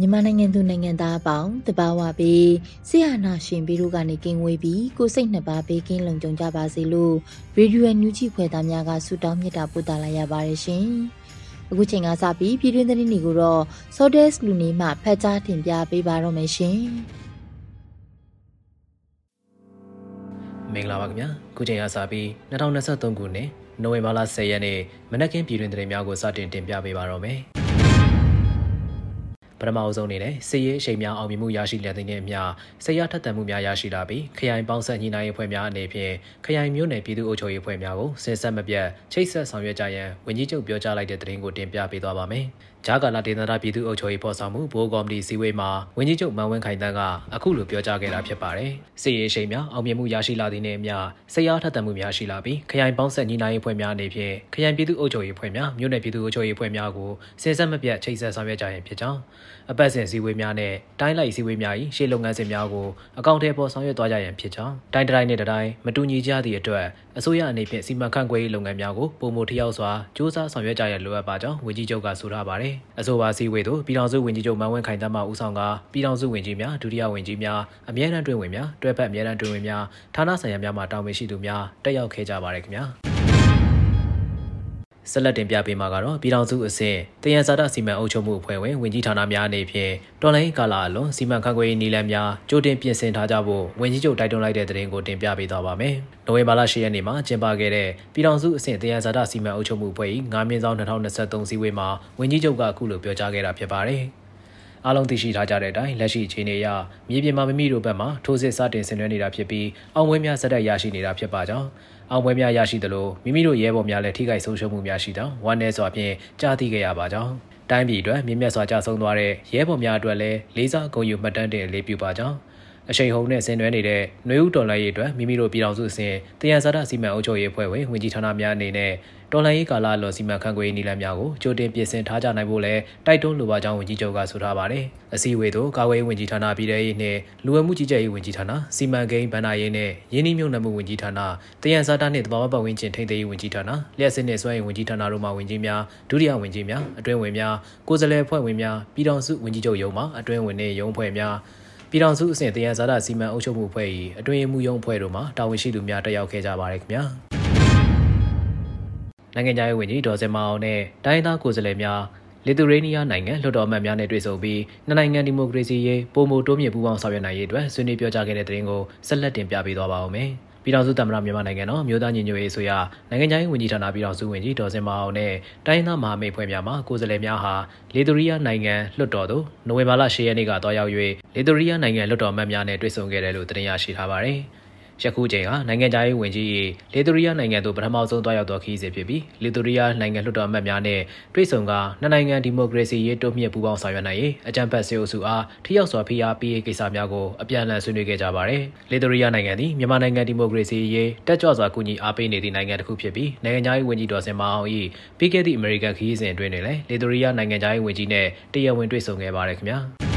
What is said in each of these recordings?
မြန်မာနိုင်ငံသူနိုင်ငံသားအပေါင်းတဘာဝပြီးဆရာနာရှင်ပြီးတို့ကနေကင်းဝေးပြီးကိုစိတ်နှစ်ပါးဘေးကင်းလုံခြုံကြပါစေလို့ရေဒီယိုအန်ယူဂျီဖွယ်သားများကဆုတောင်းမေတ္တာပို့သလာရပါတယ်ရှင်။အခုချိန်ကစပြီးပြည်တွင်းသတင်းတွေကိုတော့ Sodes လူနေမှဖတ်ကြားတင်ပြပေးပါတော့မယ်ရှင်။မင်္ဂလာပါခင်ဗျာ။ခုချိန်ကစပြီး2023ခုနှစ်နိုဝင်ဘာလ10ရက်နေ့မနက်ခင်းပြည်တွင်သတင်းများကိုစတင်တင်ပြပေးပါတော့မယ်။ ပထမအဆုံးအနေနဲ့စစ်ရေးအရှိန်များအောင်မြင်မှုရရှိလျက်တဲ့အမျှစစ်ရထက်သန်မှုများရရှိလာပြီးခရိုင်ပေါင်းဆက်ညီနိုင်ရေးဖွဲ့များအနေဖြင့်ခရိုင်မြို့နယ်ပြည်သူ့အုပ်ချုပ်ရေးဖွဲ့များကိုစစ်ဆက်မပြတ်ချိတ်ဆက်ဆောင်ရွက်ကြရန်ဝန်ကြီးချုပ်ပြောကြားလိုက်တဲ့သတင်းကိုတင်ပြပေးသွားပါမယ်။ ဂျာကာလာဒေသနာပြည်သူ့အုပ်ချုပ်ရေးဖော်ဆောင်မှုဘိုးကော်မတီစည်းဝေးမှာဝန်ကြီးချုပ်မန်ဝင်းခိုင်တန်းကအခုလိုပြောကြားခဲ့တာဖြစ်ပါတယ်။စစ်ရေးရှိန်များအောင်မြင်မှုရရှိလာသည့်နေ့အမျှစစ်ရားထက်သန်မှုများရှိလာပြီးခရိုင်ပေါင်းဆက်ညီနိုင်ရေးဖွဲ့များအနေဖြင့်ခရိုင်ပြည်သူ့အုပ်ချုပ်ရေးဖွဲ့များမြို့နယ်ပြည်သူ့အုပ်ချုပ်ရေးဖွဲ့များကိုစဉ်ဆက်မပြတ်ချိတ်ဆက်ဆောင်ရွက်ကြရန်ဖြစ်ကြောင်းအပတ်စဉ်စည်းဝေးများနဲ့တိုင်းလိုက်စည်းဝေးများ၏ရှေ့လုပ်ငန်းစဉ်များကိုအကောင့်ထဲပေါ်ဆောင်ရွက်သွားကြရန်ဖြစ်ကြောင်းတိုင်းတိုင်းနဲ့တိုင်းမတူညီကြသည့်အတွက်အစိုးရအနေဖြင့်စီမံခန့်ခွဲရေးလုပ်ငန်းများကိုပုံမထရောက်စွာစ조사ဆောင်ရွက်ကြရလိုအပ်ပါကြောင်းဝန်ကြီးချုပ်ကဆိုထားပါတယ်။အဆိုပါစည်းဝေးသို့ပြည်ထောင်စုဝန်ကြီးချုပ်မန်ဝင်းခိုင်တမ်းမှဦးဆောင်ကပြည်ထောင်စုဝန်ကြီးများဒုတိယဝန်ကြီးများအမြဲတမ်းတွင်ဝင်များတွဲဖက်အမြဲတမ်းတွင်ဝင်များဌာနဆိုင်ရာများမှတာဝန်ရှိသူများတက်ရောက်ခဲ့ကြပါတယ်ခင်ဗျာ။ ဆက်လက်တင်ပြပေးမှာကတော့ပြည်ထောင်စုအဆင့်တယံဇာတစီမံအုပ်ချုပ်မှုအဖွဲ့ဝင်ဝန်ကြီးဌာနများအနေဖြင့်တော်လိုင်းကာလာအလွန်စီမံခန့်ခွဲရေးနည်းလမ်းများကြိုတင်ပြင်ဆင်ထားကြဖို့ဝန်ကြီးချုပ်တိုက်တွန်းလိုက်တဲ့သတင်းကိုတင်ပြပေးသွားပါမယ်။နိုဝင်ဘာလ10ရက်နေ့မှာကျင်းပခဲ့တဲ့ပြည်ထောင်စုအဆင့်တယံဇာတစီမံအုပ်ချုပ်မှုအဖွဲ့၏9မြင်းဆောင်2023စည်းဝေးမှာဝန်ကြီးချုပ်ကအခုလိုပြောကြားခဲ့တာဖြစ်ပါတယ်။အားလုံးသိရှိထားကြတဲ့အတိုင်းလက်ရှိအခြေအနေအရမြေပြင်မှာမိမိတို့ဘက်မှထိုးစစ်စတင်ဆင်နွှဲနေတာဖြစ်ပြီးအောင်ဝင်းများစက်တက်ရရှိနေတာဖြစ်ပါကြောင်း အောင်ပွဲများရရှိသလိုမိမိတို့ရဲဘော်များလည်းထိခိုက်ဆုံးရှုံးမှုများရှိကြောင်းဝမ်းနည်းစွာဖြင့်ကြားသိခဲ့ရပါကြောင်းတိုင်းပြည်အတွက်မြင့်မြတ်စွာကြဆုံးသွားတဲ့ရဲဘော်များအတွက်လည်းလေးစားဂုဏ်ယူမှတ်တမ်းတင်လေးပြုပါကြောင်း အရှိန်ဟုန်နဲ့ဆင်နွှဲနေတဲ့နှွေဦးတော်လှန်ရေးအတွက်မိမိတို့ပြည်တော်စုအစဉ်တယံဇာတစီမံအုပ်ချုပ်ရေးအဖွဲ့ဝင်ဝင်ကြီးဌာနများအနေနဲ့တော်လှန်ရေးကာလလော်စီမံခန့်ခွဲရေးနည်းလမ်းများကိုကြိုတင်ပြင်ဆင်ထားကြနိုင်ဖို့လည်းတိုက်တွန်းလိုပါကြောင်းဝန်ကြီးချုပ်ကဆိုထားပါတယ်။အစည်းအဝေးသို့ကာကွယ်ရေးဝန်ကြီးဌာနပြည်ထရေးနှင့်လူဝမှုကြီးကြပ်ရေးဝန်ကြီးဌာနစီမံကိန်းဗဏ္ဍာရေးနှင့်ရင်းနှီးမြှုပ်နှံမှုဝန်ကြီးဌာနတယံဇာတာနှင့်တဘာဝပတ်ဝန်းကျင်ထိန်းသိမ်းရေးဝန်ကြီးဌာနလျှက်စစ်နှင့်စွမ်းရည်ဝန်ကြီးဌာနတို့မှဝန်ကြီးများဒုတိယဝန်ကြီးများအတွင်းဝင်များကိုယ်စားလှယ်အဖွဲ့ဝင်များပြည်ထောင်စုဝန်ကြီးချုပ်ရုံးမှအတွင်းဝင်နှင့်ရုံးအဖွဲ့များ ပြည်ထောင်စုအဆင့်တယံဇာတာစီမံအုပ်ချုပ်မှုအဖွဲ့၏အတွင်းမှုရုံးအဖွဲ့တို့မှတာဝန်ရှိသူများတက်ရောက်ခဲ့ကြပါတယ်ခင်ဗျာ။နိုင်ငံခြားရေးဝန်ကြီးဒေါ်စင်မအောင်နဲ့တိုင်းသားကိုယ်စားလှယ်များလီသူရေးနီးယားနိုင်ငံလွှတ်တော်အမတ်များနဲ့တွေ့ဆုံပြီးနှစ်နိုင်ငံဒီမိုကရေစီရေးပုံမတိုးမြင့်ပူးပေါင်းဆောင်ရွက်နိုင်ရေးအတွက်ဆွေးနွေးပြောကြားခဲ့တဲ့သတင်းကိုဆက်လက်တင်ပြပေးသွားပါဦးမယ်။ ပြည်ထောင်စုသမ္မတမြန်မာနိုင်ငံတော်မြို့သားညီညွတ်ရေးဆိုရနိုင်ငံခြားရေးဝန်ကြီးဌာနပြည်ထောင်စုဝန်ကြီးဒေါ်စင်မအောင်နဲ့တိုင်းသားမဟာမိတ်ဖွဲ့များမှကိုယ်စားလှယ်များဟာလေသူရီးယားနိုင်ငံလွှတ်တော်သို့နိုဝင်ဘာလ10ရက်နေ့ကတွားရောက်၍လေသူရီးယားနိုင်ငံလွှတ်တော်အမတ်များနဲ့တွေ့ဆုံခဲ့တယ်လို့တင်ပြရရှိထားပါတယ်။ ယခုချိန်ဟာနိုင်ငံခြားရေးဝန်ကြီး၏လေသူရီးယားနိုင်ငံသို့ပထမဆုံးသွားရောက်သောခရီးစဉ်ဖြစ်ပြီးလေသူရီးယားနိုင်ငံလွှတ်တော်အမတ်များနဲ့တွေ့ဆုံကနှစ်နိုင်ငံဒီမိုကရေစီရေးတိုးမြင့်ပူးပေါင်းဆောင်ရွက်နိုင်ရေးအကြံဖက်စေအုပ်စုအားထိရောက်စွာဖိအားပေးရေးကိစ္စများကိုအပြန်အလှန်ဆွေးနွေးခဲ့ကြပါတယ်။လေသူရီးယားနိုင်ငံသည်မြန်မာနိုင်ငံဒီမိုကရေစီရေးတက်ကြွစွာကူညီအားပေးနေသည့်နိုင်ငံတစ်ခုဖြစ်ပြီးနိုင်ငံခြားရေးဝန်ကြီးဒေါ်စင်မအောင်၏ပြီးခဲ့သည့်အမေရိကန်ခရီးစဉ်အတွင်းတွင်လည်းလေသူရီးယားနိုင်ငံခြားရေးဝန်ကြီးနဲ့တရားဝင်တွေ့ဆုံခဲ့ပါတယ်ခင်ဗျာ။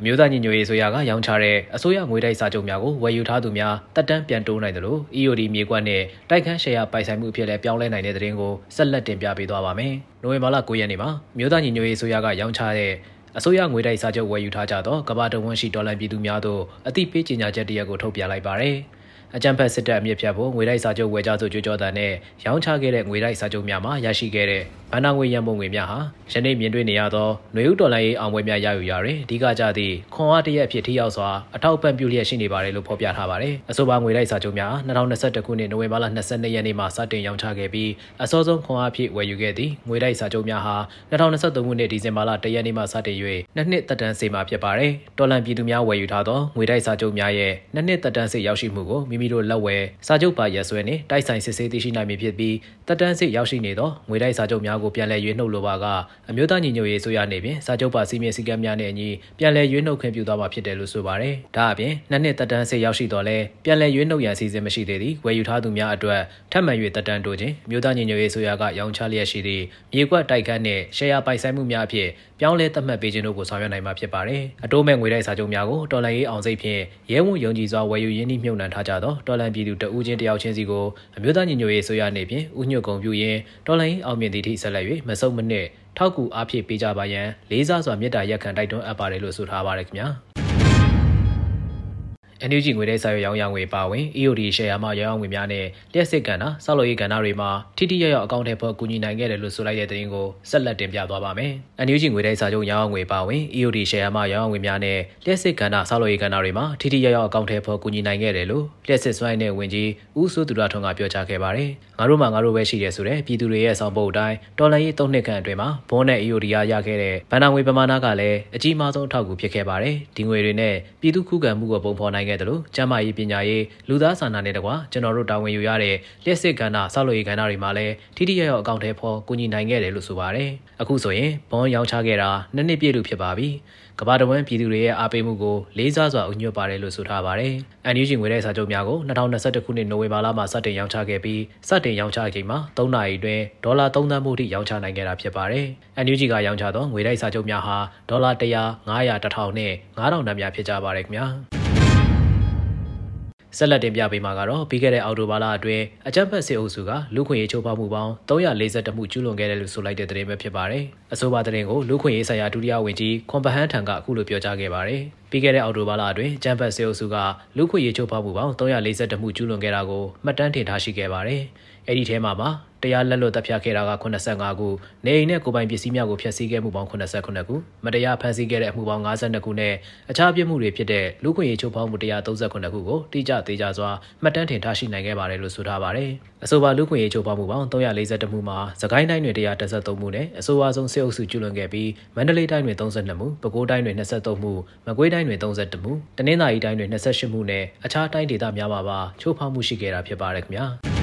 အမျိုးသားညီညွတ်ရေးဆိုရကရောင်းချတဲ့အစိုးရငွေတိုက်စာချုပ်များကိုဝယ်ယူထားသူများတက်တန်းပြန်တိုးနိုင်တယ်လို့ EOD မြေကွက်နဲ့တိုက်ခန်းရှယ်ယာပိုင်ဆိုင်မှုအဖြစ်လည်းပြောင်းလဲနိုင်တဲ့သတင်းကိုဆက်လက်တင်ပြပေးသွားပါမယ်။နိုဝင်ဘာလ9ရက်နေ့မှာအမျိုးသားညီညွတ်ရေးဆိုရကရောင်းချတဲ့အစိုးရငွေတိုက်စာချုပ်ဝယ်ယူထားကြသောကမ္ဘာတဝန်းရှိဒေါ်လာပြည်သူများတို့အသိပေးကြေညာချက်တရက်ကိုထုတ်ပြန်လိုက်ပါတယ်။အကြံဖက်စစ်တပ်အမြင့်ဖြတ်ဖို့ငွေတိုက်စာချုပ်ဝယ်ကြဆိုကြွကြော်တဲ့နဲ့ရောင်းချခဲ့တဲ့ငွေတိုက်စာချုပ်များမှာရရှိခဲ့တဲ့ဘဏ္ဍာငွေရန်ပုံငွေများဟာယနေ့မြင်တွေ့နေရသောຫນွေဥဒေါ်လာရေးအောင်ပွဲများရယူရာတွင်အဓိကကျသည့်ခွန်အားတရက်အဖြစ်ထိရောက်စွာအထောက်ပံ့ပြုလျက်ရှိနေပါတယ်လို့ဖော်ပြထားပါတယ်။အဆိုပါငွေတိုက်စာချုပ်များ2021ခုနှစ်နိုဝင်ဘာလ22ရက်နေ့မှာစတင်ရောင်းချခဲ့ပြီးအစောဆုံးခွန်အားဖြင့်ဝယ်ယူခဲ့သည့်ငွေတိုက်စာချုပ်များဟာ2023ခုနှစ်ဒီဇင်ဘာလ1ရက်နေ့မှစတင်၍နှစ်နှစ်သက်တမ်းစေမှာဖြစ်ပါတယ်။တော်လန်ပြည်သူများဝယ်ယူထားသောငွေတိုက်စာချုပ်များရဲ့နှစ်နှစ်သက်တမ်းစေရောက်ရှိမှုကိုမိမိတို့လက်ဝယ်စာချုပ်ပါရက်စွဲနှင့်တိုက်ဆိုင်စစ်ဆေးသိရှိနိုင်မည်ဖြစ်ပြီးသက်တမ်းစေရောက်ရှိနေသောငွေတိုက်စာချုပ်များကိုပြန်လည်ရွေးနှုတ်လိုပါကအမျိုးသားညီညွတ်ရေးဆိုရနေဖြင့်စာချုပ်ပါစီမင်းစည်းကမ်းများနဲ့အညီပြန်လည်ရွေးနှုတ်ခွင့်ပြုသွားမှာဖြစ်တယ်လို့ဆိုပါတယ်။ဒါအပြင်နှစ်နှစ်သက်တမ်းစေရောက်ရှိတော့လဲပြန်လည်ရွေးနှုတ်ရန်အစီအစဉ်မရှိသေးသည့်ဝယ်ယူထားသူများအတွက်ထပ်မံ၍သက်တမ်းတိုးခြင်းမြို့သားညီညွတ်ရေးဆိုရကရောင်းချလျက်ရှိသည့်မြေကွက်တိုက်ခတ်နှင့်ရှယ်ယာပိုင်ဆိုင်မှုများအဖြစ်ပြောင်းလဲသတ်မှတ်ပေးခြင်းတို့ကိုဆောင်ရွက်နိုင်မှာဖြစ်ပါတယ်။အတိုးမဲ့ငွေတိုက်စာချုပ်များကိုတော်လန်ရေးအောင်စိတ်ဖြင့်ရဲဝံ့ယုံကြည်စွာဝယ်ယူရင်းနှီးမြှုပ်နှံထားကြသောတော်လန်ပြည်သူတဦးချင်းတယောက်ချင်းစီကိုအမျိုးသားညီညွတ်ရေးဆိုရနေဖြင့်ဥညွတ်ကုန်ပြုရင်းတော်လန်ရေးအောင်မြင်သည့်ထိဆက်လက်၍မဆုတ်မနစ်ထောက်ကူအားဖြည့်ပေးကြပါရန်လေးစားစွာမေတ္တာရက်ခံတိုက်တွန်းအပ်ပါတယ်လို့ဆိုထားပါတယ်ခင်ဗျာ။ NUG ငွေတဲ့စာရွက်ရောင်းရငွေပါဝင် EOD ရှယ်ယာမှရောင်းရငွေများနဲ့လျှက်စစ်ကန်တာစောက်လို့ရေးကန်တာတွေမှာထိထိရောက်ရောက်အကောင့်ထဲပေါ်ကူညီနိုင်ခဲ့တယ်လို့ဆိုလိုက်တဲ့သတင်းကိုဆက်လက်တင်ပြသွားပါမယ်။ NUG ငွေတဲ့စာချုပ်ရောင်းရငွေပါဝင် EOD ရှယ်ယာမှရောင်းရငွေများနဲ့လျှက်စစ်ကန်တာစောက်လို့ရေးကန်တာတွေမှာထိထိရောက်ရောက်အကောင့်ထဲပေါ်ကူညီနိုင်ခဲ့တယ်လို့လျှက်စစ်စွိုင်းတဲ့ဝင်ကြီးဦးစိုးသူရထွန်းကပြောကြားခဲ့ပါတယ်။ ငါတို့မှငါတို့ပဲရှိတယ်ဆိုတဲ့ပြည်သူတွေရဲ့ဆောင်ပုတ်အတိုင်းတော်လန်ရေး၃နှစ်ခန့်အတွင်းမှာဘွန်းနဲ့ EOD ရရခဲ့တဲ့ဗန်နာငွေပမာဏကလည်းအကြီးမားဆုံးအထောက်အကူဖြစ်ခဲ့ပါတယ်။ဒီငွေတွေနဲ့ပြည်သူခုခံမှုကိုပုံဖော်နိုင်ခဲ့တယ်လို့ကျန်းမာရေးရေးပညာရေးလူသားစာနာနဲ့တကွာကျွန်တော်တို့တာဝန်ယူရတဲ့လျှက်စစ်ကဏ္ဍဆောက်လုပ်ရေးကဏ္ဍတွေမှာလည်းထိထိရောက်ရောက်အကောင့်ထဲပေါ်ကူညီနိုင်ခဲ့တယ်လို့ဆိုပါတယ်။အခုဆိုရင်ဘွန်ရောင်းချခဲ့တာနှစ်နှစ်ပြည့်လို့ဖြစ်ပါပြီ။ ကမ္ဘာတဝန်းပြည်သူတွေရဲ့အားပေးမှုကိုလေးစားစွာအညွတ်ပါတယ်လို့ဆိုထားပါတယ်။ NUG ငွေတဲ့စာချုပ်များကို2021ခုနှစ်နိုဝင်ဘာလမှာစတင်ရောင်းချခဲ့ပြီးစတင်ရောင်းချချိန်မှာ3နာရီအတွင်းဒေါ်လာ3သန်းမှုထိရောင်းချနိုင်ခဲ့တာဖြစ်ပါတယ်။ NUG ကရောင်းချသောငွေတိုက်စာချုပ်များဟာဒေါ်လာ100 900 1000နဲ့9000တန်းများဖြစ်ကြပါတယ်ခင်ဗျာ။ဆက်လက်တင်ပြပေးမှာကတော့ပြီးခဲ့တဲ့အောက်တိုဘာလအတွင်းအကြမ်းဖက်စစ်အုပ်စုကလူခွင့်ရေးချိုးဖောက်မှုပေါင်း342မှုကျူးလွန်ခဲ့တယ်လို့ဆိုလိုက်တဲ့သတင်းပဲဖြစ်ပါတယ်။အဆိုပါသတင်းကိုလူခွင့်ရေးဆိုင်ရာဒုတိယဝန်ကြီးခွန်ပဟန်းထံကအခုလိုပြောကြားခဲ့ပါတယ်။ပြီးခဲ့တဲ့အောက်တိုဘာလအတွင်းအကြမ်းဖက်စစ်အုပ်စုကလူခွင့်ရေးချိုးဖောက်မှုပေါင်း342မှုကျူးလွန်ခဲ့တာကိုမှတ်တမ်းတင်ထားရှိခဲ့ပါတယ်။အဲ့ဒီထဲမှာမှာတရားလက်လွတ်တပ်ဖြတ်ခဲ့တာက85ခုနေအိမ်နဲ့ကိုပိုင်ပစ္စည်းများကိုဖျက်ဆီးခဲ့မှုပေါင်း89ခုမတရားဖမ်းဆီးခဲ့တဲ့အမှုပေါင်း52ခုနဲ့အခြားပြစ်မှုတွေဖြစ်တဲ့လူခွင့်ရေးချိုးဖောက်မှု138ခုကိုတိကျသေးကြစွာမှတ်တမ်းတင်ထားရှိနိုင်ခဲ့ပါတယ်လို့ဆိုထားပါတယ်။အဆိုပါလူခွင့်ရေးချိုးဖောက်မှုပေါင်း342မှုမှာစကိုင်းတိုင်းတွင်133မှုနဲ့အဆိုအဆုံးစစ်အုပ်စုကျူးလွန်ခဲ့ပြီးမန္တလေးတိုင်းတွင်32မှုပဲခူးတိုင်းတွင်23မှုမကွေးတိုင်းတွင်32မှုတနင်္သာရီတိုင်းတွင်28မှုနဲ့အခြားတိုင်းဒေသများမှာပါချိုးဖောက်မှုရှိခဲ့တာဖြစ်ပါတယ်ခင်ဗျာ။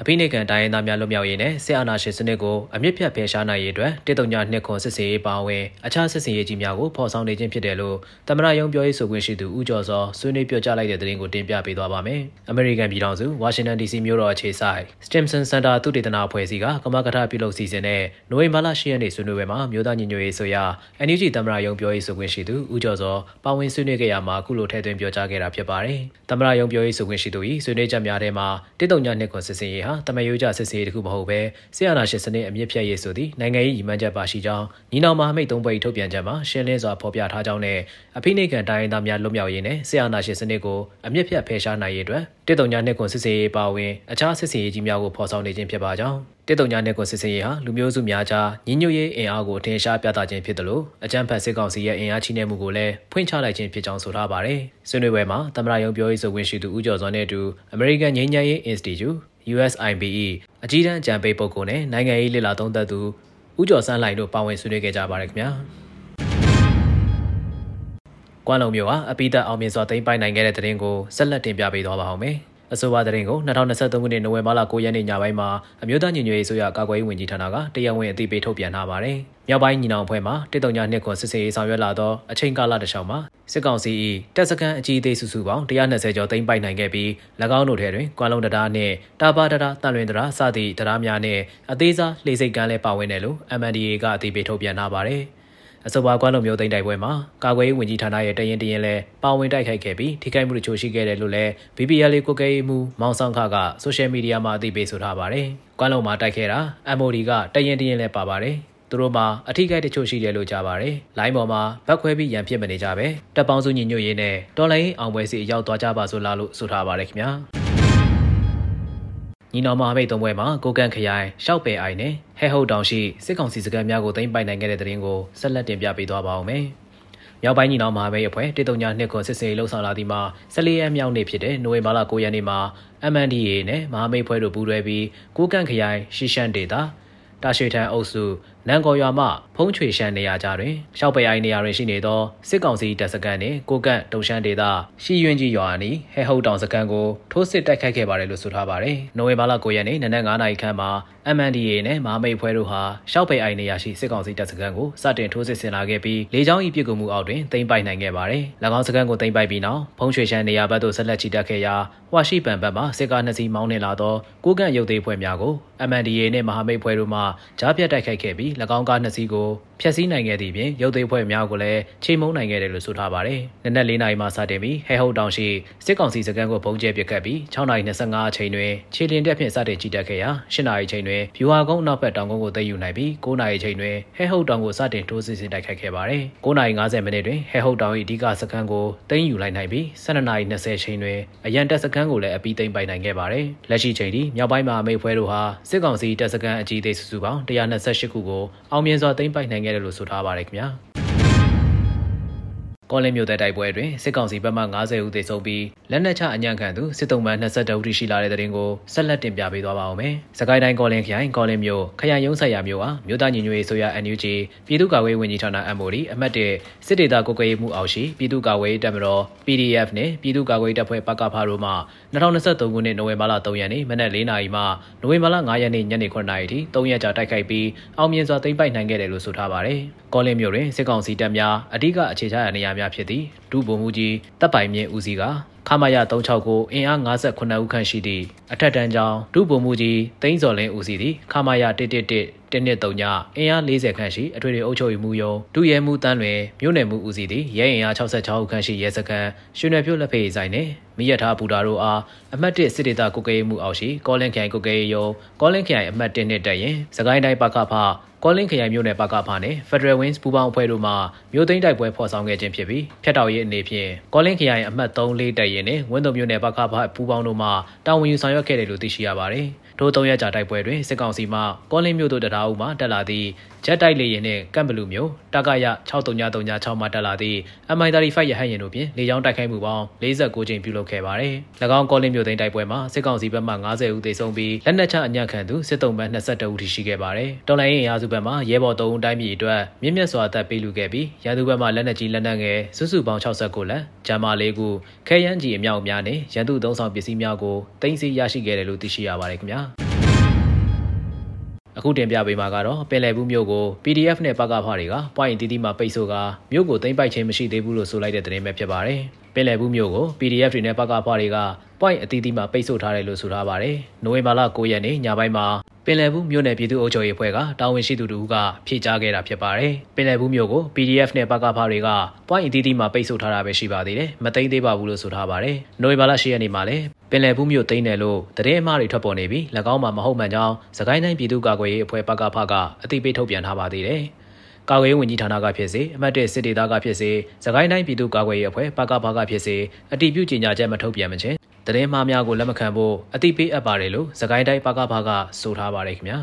အဖိနှိကန်တိုင်းရင်းသားများလွတ်မြောက်ရေးနဲ့စစ်အာဏာရှင်စနစ်ကိုအမြင့်ဖြတ်ဖယ်ရှားနိုင်ရေးအတွက်တည်တုံညာနှစ်ခွန်စစ်စေးရေးပါဝင်အခြားစစ်စင်ရေးကြီးများကိုဖော်ဆောင်နေခြင်းဖြစ်တယ်လို့သမရယုံပြောရေးဆိုခွင့်ရှိသူဦးကျော်စောဆွေးနွေးပြောကြားလိုက်တဲ့သတင်းကိုတင်ပြပေးသွားပါမယ်။ American ပြည်ထောင်စု Washington DC မြို့တော်အခြေစိုက် Stimson Center သုတေသနအဖွဲ့အစည်းကကမကထပြုလုပ်စီစဉ်တဲ့နိုဝင်ဘာလ10ရက်နေ့ဆွေးနွေးပွဲမှာမြို့သားညီညွတ်ရေးဆိုရာ NUG သမရယုံပြောရေးဆိုခွင့်ရှိသူဦးကျော်စောပါဝင်ဆွေးနွေးခဲ့ရမှာအခုလိုထည့်သွင်းပြောကြားခဲ့တာဖြစ်ပါတယ်။သမရယုံပြောရေးဆိုခွင့်ရှိသူ၏ဆွေးနွေးချက်များထဲမှာတည်တုံညာနှစ်ခွန်စစ်စင်ရေးဟာတမယိုးကြစစ်စစ်ရေးတခုမဟုတ်ပဲဆီယနာရှင်စနစ်အမြင့်ဖြတ်ရေးဆိုသည့်နိုင်ငံရေးရည်မှန်းချက်ပါရှိကြောင်းညီနောင်မဟာမိတ်သုံးဘက်ထုတ်ပြန်ချက်မှာရှင်းလင်းစွာဖော်ပြထားကြောင်းနဲ့အဖိနှိတ်ကန်တိုင်းရင်းသားများလွတ်မြောက်ရေးနဲ့ဆီယနာရှင်စနစ်ကိုအမြင့်ဖြတ်ဖယ်ရှားနိုင်ရေးအတွက်တစ်တုံညာနှစ်ကွန်စစ်စေးရေးပါဝင်အခြားစစ်စေးရေးကြီးများကိုဖော်ဆောင်နေခြင်းဖြစ်ပါကြောင်းတစ်တုံညာနှစ်ကွန်စစ်စေးရေးဟာလူမျိုးစုများကြားညီညွတ်ရေးအင်အားကိုထင်ရှားပြသခြင်းဖြစ်တယ်လို့အကြမ်းဖက်စစ်ကောင်စီရဲ့အင်အားချိနဲ့မှုကိုလည်းဖွင့်ချလိုက်ခြင်းဖြစ်ကြောင်းဆိုထားပါတယ်။ဆွေးနွေးပွဲမှာသမ္မတရုံးပြောရေးဆိုခွင့်ရှိသူဦးကျော်စောနဲ့အတူ American ငြိမ်းချမ်းရေး Institute USIBE အကြီးတန်းအကြံပေးပုဂ္ဂိုလ်နဲ့နိုင်ငံရေးလှစ်လာသုံးသပ်သူဦးကျော်စန်းလှိုင်တို့ပါဝင်ဆွေးနွေးခဲ့ကြပါတယ်ခင်ဗျာကွမ်းလုံမြို့ဟာအပိသက်အောင်မြင်စွာသိမ်းပိုက်နိုင်ခဲ့တဲ့တဲ့ရင်ကိုဆက်လက်တင်ပြပေးသွားပါအောင်မယ် အဆိုပါသတင်းကို2023ခုနှစ်နိုဝင်ဘာလ9ရက်နေ့ညပိုင်းမှာအမျိုးသားညီညွတ်ရေးဆိုရကာကွယ်ရေးဝန်ကြီးဌာနကတရားဝင်အသိပေးထုတ်ပြန်ထားပါတယ်။မြောက်ပိုင်းညီနောင်အဖွဲ့မှတစ်တုံညာနှစ်ခွန်စစ်စေးရေးဆောင်ရွက်လာသောအချိန်ကာလတစ်လျှောက်မှာစစ်ကောင်စီ၏တပ်စခန်းအကြီးအသေးစုစုပေါင်း120ကျော်သိမ်းပိုက်နိုင်ခဲ့ပြီး၎င်းတို့ထဲတွင်ကွာလုံတရားနှင့်တာပါတရားတန်လွင်တရားစသည့်တရားများနှင့်အသေးစားလှေစိတ်ကမ်းလည်းပါဝင်တယ်လို့ MNDA ကအသိပေးထုတ်ပြန်ထားပါတယ်။ အဆိုပါကွမ်းလုံမျိုးသိမ်းတိုက်ပွဲမှာကာကွယ်ရေးဝန်ကြီးဌာနရဲ့တရင်တရင်လဲပါဝင်တိုက်ခိုက်ခဲ့ပြီးထိခိုက်မှုတချို့ရှိခဲ့တယ်လို့လည်း BPL လေးကိုကဲမှုမောင်ဆောင်ခကဆိုရှယ်မီဒီယာမှာအသိပေးဆိုထားပါတယ်။ကွမ်းလုံမှာတိုက်ခဲ့တာ MOD ကတရင်တရင်လဲပါပါတယ်။သူတို့မှာအထီးကိုက်တချို့ရှိတယ်လို့ကြားပါတယ်။လိုင်းပေါ်မှာဗတ်ခွဲပြီးရန်ဖြစ်မနေကြပဲတပ်ပေါင်းစုညီညွတ်ရေးနဲ့တော်လိုင်းအောင်ပွဲစီရောက်သွားကြပါဆိုလားလို့ဆိုထားပါတယ်ခင်ဗျာ။ ညီနောင်မဟာမိတ်သုံးဘွဲမှာကိုကန်ခရိုင်ရှောက်ပယ်အိုင်နဲ့ဟဲဟုတ်တောင်ရှိစစ်ကောင်စီစခန်းများကိုသိမ်းပိုက်နိုင်ခဲ့တဲ့တဲ့ရင်ကိုဆက်လက်တင်ပြပေးသွားပါအောင်မယ်။မြောက်ပိုင်းညီနောင်မဟာမိတ်အဖွဲ့တေတုံညာနှစ်ခွန်စစ်စေးလှုပ်ဆောင်လာသည်မှာ14ရက်မြောက်နေ့ဖြစ်တဲ့နိုဝင်ဘာလ9ရက်နေ့မှာ MNDA နဲ့မဟာမိတ်ဖွဲ့တို့ပူးတွဲပြီးကိုကန့်ခရိုင်ရှီရှန်ဒေတာတာရွှေထန်အုပ်စု နန်ကော်ရွာမှဖုံးချွေရှမ်းနေရာကြတွင်ရှောက်ပရိုင်နေရာတွင်ရှိနေသောစစ်ကောင်စီတပ်စခန်းနှင့်ကိုကန့်တုံရှမ်းဒေသရှီယွင်းကြီးရွာအနီးဟဲဟုတ်တောင်စခန်းကိုထိုးစစ်တိုက်ခိုက်ခဲ့ပါတယ်လို့ဆိုထားပါတယ်။နိုဝင်ဘာလ9ရက်နေ့နနက်9နာရီခန့်မှာ MNDA နဲ့မဟာမိတ်ဖွဲ့တို့ဟာရှောက်ပရိုင်နေရာရှိစစ်ကောင်စီတပ်စခန်းကိုစတင်ထိုးစစ်ဆင်လာခဲ့ပြီးလေကြောင်းဤပြစ်ကူမှုအောက်တွင်သိမ်းပိုက်နိုင်ခဲ့ပါတယ်။၎င်းစခန်းကိုသိမ်းပိုက်ပြီးနောက်ဖုံးချွေရှမ်းနေရာဘက်သို့ဆက်လက်ချီတက်ခဲ့ရာဟွာရှိပန်ဘက်မှစစ်ကားနှစ်စီးမောင်းနှင်လာသောကိုကန့်ရုပ်သေးဖွဲ့များကို MNDA နဲ့မဟာမိတ်ဖွဲ့တို့မှကြားပြတ်တိုက်ခိုက်ခဲ့ပြီး၎င်းကားနှစ်စီးကိုဖျက်ဆီးနိုင်ခဲ့သည့်ပြင်ရုပ်သိမ်းဖွဲ့များကိုလည်းချိန်မုံနိုင်ခဲ့တယ်လို့ဆိုထားပါတယ်။နနက်၄နာရီမှစတင်ပြီးဟဲဟုတ်တောင်ရှိစစ်ကောင်စီစခန်းကိုပုံကျဲပစ်ခတ်ပြီး6နာရီ25အချိန်တွင်ခြေလင်းတက်ဖြင့်စတင်ကြီးတက်ခဲ့ရာ8နာရီအချိန်တွင်ဗျူဟာကုန်းနောက်ဘက်တောင်ကုန်းကိုသိမ်းယူနိုင်ပြီး9နာရီအချိန်တွင်ဟဲဟုတ်တောင်ကိုစတင်ထိုးစစ်ဆင်တိုက်ခိုက်ခဲ့ပါတယ်။9နာရီ50မိနစ်တွင်ဟဲဟုတ်တောင်၏အဓိကစခန်းကိုသိမ်းယူလိုက်နိုင်ပြီး12နာရီ20အချိန်တွင်အရန်တက်စခန်းကိုလည်းအပြီးသိမ်းပိုင်နိုင်ခဲ့ပါတယ်။လက်ရှိချိန်ထိမြောက်ပိုင်းမှာအမိတ်ဖွဲတို့ဟာစစ်ကောင်စီတပ်စခန်းအကြီးသေးစုစုပေါင်း128ခုကိုအောင်မြင်စွာသိမ်းပိုက်နိုင်ခဲ့တယ်လို့ဆိုထားပါတယ်ခင်ဗျာ ကောလင်းမြို့တဲ့တိုက်ပွဲတွင်စစ်ကောင်စီဘက်မှ90ဦးသေဆုံးပြီးလက်နက်ချအညံ့ခံသူစစ်တုံးမှ22ဦးထိရှိလာတဲ့တဲ့ရင်ကိုဆက်လက်တင်ပြပေးသွားပါအောင်မယ်။စကိုင်းတိုင်းကောလင်းခရိုင်ကောလင်းမြို့ခရိုင်ရုံးဆိုင်ရာမြို့ဟာမြို့သားညီညွတ်ရေးဆိုရ NUG ပြည်သူ့ကာကွယ်ဝင်ကြီးဌာန MOD အမှတ်၁စစ်ဒေသကွယ်ကွယ်မှုအောက်ရှိပြည်သူ့ကာကွယ်တပ်မတော် PDF နဲ့ပြည်သူ့ကာကွယ်တပ်ဖွဲ့ပကဖတို့မှ2023ခုနှစ်နိုဝင်ဘာလ3ရက်နေ့မနက်4နာရီမှနိုဝင်ဘာလ5ရက်နေ့ညနေ9နာရီထိ3ရက်ကြာတိုက်ခိုက်ပြီးအောင်မြင်စွာသိမ်းပိုက်နိုင်ခဲ့တယ်လို့ဆိုထားပါတယ်။ကောလင်းမြို့တွင်စစ်ကောင်စီတပ်များအ धिक အခြေချရာနေရာများဖြစ်သည့်ဒုဗိုလ်မှူးကြီးတပ်ပိုင်မြင့်ဦးစီးကခမာရ36ကိုအင်အား58ဦးခန့်ရှိသည့်အထက်တန်းကျောင်းဒုဗိုလ်မှူးကြီးသိန်းစော်လင်းဦးစီးသည့်ခမာရ111တနစ်3ညအင်အား40ခန့်ရှိအထွေထွေအုပ်ချုပ်ရေးမှူးရုံးဒုရဲမှူးတန်းလွင်မြို့နယ်မှုဦးစီးသည့်ရဲအင်အား66ဦးခန့်ရှိရဲစခန်းရွှေနယ်ဖြိုးလက်ဖေးဆိုင်နှင့်မိရထားဘူတာတို့အားအမှတ်1စစ်ဒေသကုကရေးမှုအောက်ရှိကောလင်းခရိုင်ကုကရေးရုံးကောလင်းခရိုင်အမှတ်1နှစ်တက်ရင်စကိုင်းတိုင်းပကဖကောလင်းခရိုင်မြို့နယ်ပကဖနဲ့ Federal Wings ပူးပေါင်းအဖွဲ့တို့မှမြို့သိမ်းတိုက်ပွဲဖော်ဆောင်ခဲ့ခြင်းဖြစ်ပြီးဖျက်တောက်ရေးအနေဖြင့်ကောလင်းခရိုင်အမှတ်3လေးတက်ရင်နဲ့ဝင်းတုံမြို့နယ်ပကဖပူးပေါင်းတို့မှတာဝန်ယူဆောင်ရွက်ခဲ့တယ်လို့သိရှိရပါတယ်။ ထိုသုံးရက်ကြာတိုက်ပွဲတွင်စစ်ကောင်စီမှကောလင်းမြို့သို့တရာအုပ်မှတက်လာသည့် ဂျက်တိုက်လေယာဉ်နှင့်ကမ်ဘလူမျိုးတကရ6336မှတက်လာသည့် MI35 ရဟတ်ယာဉ်တို့ဖြင့်လေကြောင်းတိုက်ခိုက်မှုပေါင်း49ကြိမ်ပြုလုပ်ခဲ့ပါသည်။၎င်းကောလင်းမြို့သိမ်းတိုက်ပွဲမှာစစ်ကောင်စီဘက်မှ90ဦးသေဆုံးပြီးလက်နက်ချအညံ့ခံသူစစ်တုံးဘက်22ဦးထိရှိခဲ့ပါတယ်။တော်လိုင်းရင်ရာစုဘက်မှရဲဘော်3ဦးတိုင်းပြည်အတွက်မြင့်မြတ်စွာတပ်ပေးလူခဲ့ပြီးရန်သူဘက်မှလက်နက်ကြီးလက်နက်ငယ်စုစုပေါင်း69လက်ဂျာမာ၄ခုခဲယမ်းကြီးအမြောက်များနဲ့ရန်သူသုံးဆောင်ပစ္စည်းများကိုတင်စီရရှိခဲ့တယ်လို့သိရှိရပါတယ်ခင်ဗျာ။ အခုတင်ပြပေးမှာကတော့ပင်လယ်ဘူးမြို့ကို PDF နဲ့ပကဖတွေကပွိုင်းတီတီမှာပိတ်ဆို့ကမြို့ကိုသိမ်းပိုက်ခြင်းမရှိသေးဘူးလို့ဆိုလိုက်တဲ့သတင်းပဲဖြစ်ပါတယ်။ပင်လယ်ဘူးမြို့ကို PDF တွေနဲ့ပကဖတွေကပွိုင်းအတီးတီမှာပိတ်ဆို့ထားတယ်လို့ဆိုထားပါတယ်။နိုဝင်ဘာလ9ရက်နေ့ညပိုင်းမှာ ပင်လယ်ဘူးမြို့နယ်ပြည်သူ့အုပ်ချုပ်ရေးအဖွဲ့ကတာဝန်ရှိသူတို့ကဖြေကြားခဲ့တာဖြစ်ပါတယ်။ပင်လယ်ဘူးမြို့ကို PDF နဲ့ပကဖတွေကပွိုင်းအတီးတီမှာပိတ်ဆို့ထားတာပဲရှိပါသေးတယ်။မသိမ်းသေးပါဘူးလို့ဆိုထားပါတယ်။နိုဝင်ဘာလ10ရက်နေ့မှာလည်းပင်လယ်ဘူးမြို့သိမ်းတယ်လို့သတင်းအမှားတွေထွက်ပေါ်နေပြီး၎င်းမှာမဟုတ်မှန်ကြောင်းစကိုင်းတိုင်းပြည်သူ့ကာကွယ်ရေးအဖွဲ့ပကဖကအသိပေးထုတ်ပြန်ထားပါသေးတယ်။ကာကွယ်ရေးဝန်ကြီးဌာနကဖြစ်စေအမတ်တဲ့စစ်ဒေသကဖြစ်စေစကိုင်းတိုင်းပြည်သူ့ကာကွယ်ရေးအဖွဲ့ပကဖကဖြစ်စေအတိပြုကြေညာချက်မထုတ်ပြန်မချင်း တရင်မှားများကိုလက်မခံဖို့အတိပေးအပ်ပါတယ်လို့စကိုင်းတိုင်းပကဖကဆိုထားပါတယ်ခင်ဗျာ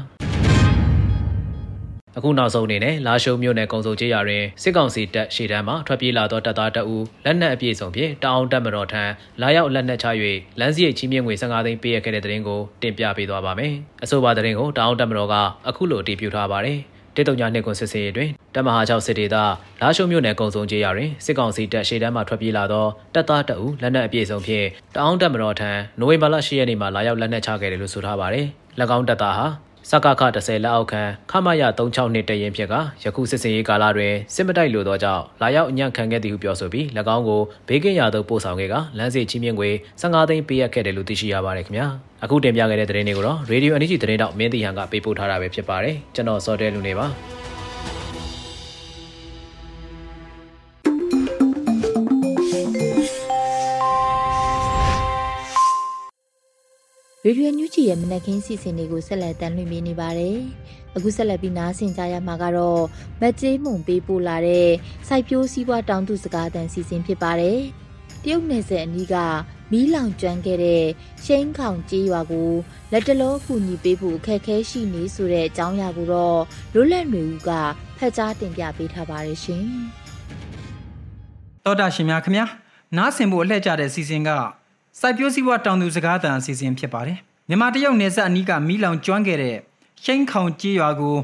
အခုနောက်ဆုံးအနေနဲ့လာရှုံမြို့နယ်ကုံစုံကျေးရွာတွင်စစ်ကောင်စီတပ်ရှေ့တန်းမှထွက်ပြေးလာသောတပ်သားတအူလက်နက်အပြည့်စုံဖြင့်တအောင်တပ်မတော်ထံလာရောက်လက်နက်ချ၍လမ်းစရိတ်ချင်းမြင့်ငွေ15သိန်းပေးရခဲ့တဲ့တဲ့ရင်ကိုတင်ပြပေးသွားပါမယ်။အဆိုပါတဲ့ရင်ကိုတအောင်တပ်မတော်ကအခုလိုအတည်ပြုထားပါတယ်။ တေတုံညာနှစ်ကွန်စစ်စေးတွင်တပ်မဟာ6စစ်ဒေသလာရှုံမြို့နယ်ကုံစုံကျေးရွာတွင်စစ်ကောင်စီတပ်ရှေ့တန်းမှထွက်ပြေးလာသောတပ်သားတအုပ်လက်နက်အပြည့်စုံဖြင့်တအောင်းတပ်မတော်ထံနိုဝင်ဘာလ10ရက်နေ့မှာလာရောက်လက်နက်ချခဲ့တယ်လို့ဆိုထားပါတယ်။၎င်းတပ်သားဟာ စကခ10လက်အောက်ခံခမရ36နှစ်တရင်ဖြစ်ကယခုစစ်စင်ရေးကာလတွင်စစ်မတိုက်လိုသောကြောင့်လာရောက်အညံ့ခံခဲ့သည်ဟုပြောဆိုပြီး၎င်းကိုဘေးကင်းရာသို့ပို့ဆောင်ခဲ့ကလမ်းစီချင်းမြင့်ငွေ15သိန်းပေးအပ်ခဲ့တယ်လို့သိရှိရပါတယ်ခင်ဗျာအခုတင်ပြခဲ့တဲ့သတင်းတွေကိုတော့ Radio Energy သတင်းတောက်မင်းတီဟန်ကပေးပို့ထားတာပဲဖြစ်ပါတယ်ကျွန်တော်စောတဲလူနေပါ ရေဒီယိုညူချီရဲ့မနက်ခင်းစီစဉ်တွေကိုဆက်လက်တင်ပြနေပါတယ်။အခုဆက်လက်ပြီးနားဆင်ကြရမှာကတော့မက်ကျေးမုံပေးပို့လာတဲ့စိုက်ပျိုးစည်းပွားတောင်သူစကားတန်စီစဉ်ဖြစ်ပါတယ်။တရုတ်နယ်စပ်အနီးကမီးလောင်ကျွမ်းခဲ့တဲ့ရှိန်းခေါင်ကြေးရွာကိုလက်တလောကူညီပေးဖို့အခက်အခဲရှိနေဆိုတဲ့အကြောင်းအရာကိုတော့လွတ်လပ်နေဦးကဖတ်ကြားတင်ပြပေးထားပါတယ်ရှင်။တောတာရှင်များခင်ဗျာနားဆင်ဖို့အလှည့်ကြတဲ့စီစဉ်က စိုက်ပျိုးစည်းဝါတောင်သူစကားသံအစီအစဉ်ဖြစ်ပါတယ်။မြန်မာတရုတ်နယ်စပ်အနီးကမီးလောင်ကျွမ်းခဲ့တဲ့ရှိန်းခေါင်ကြေးရွာကို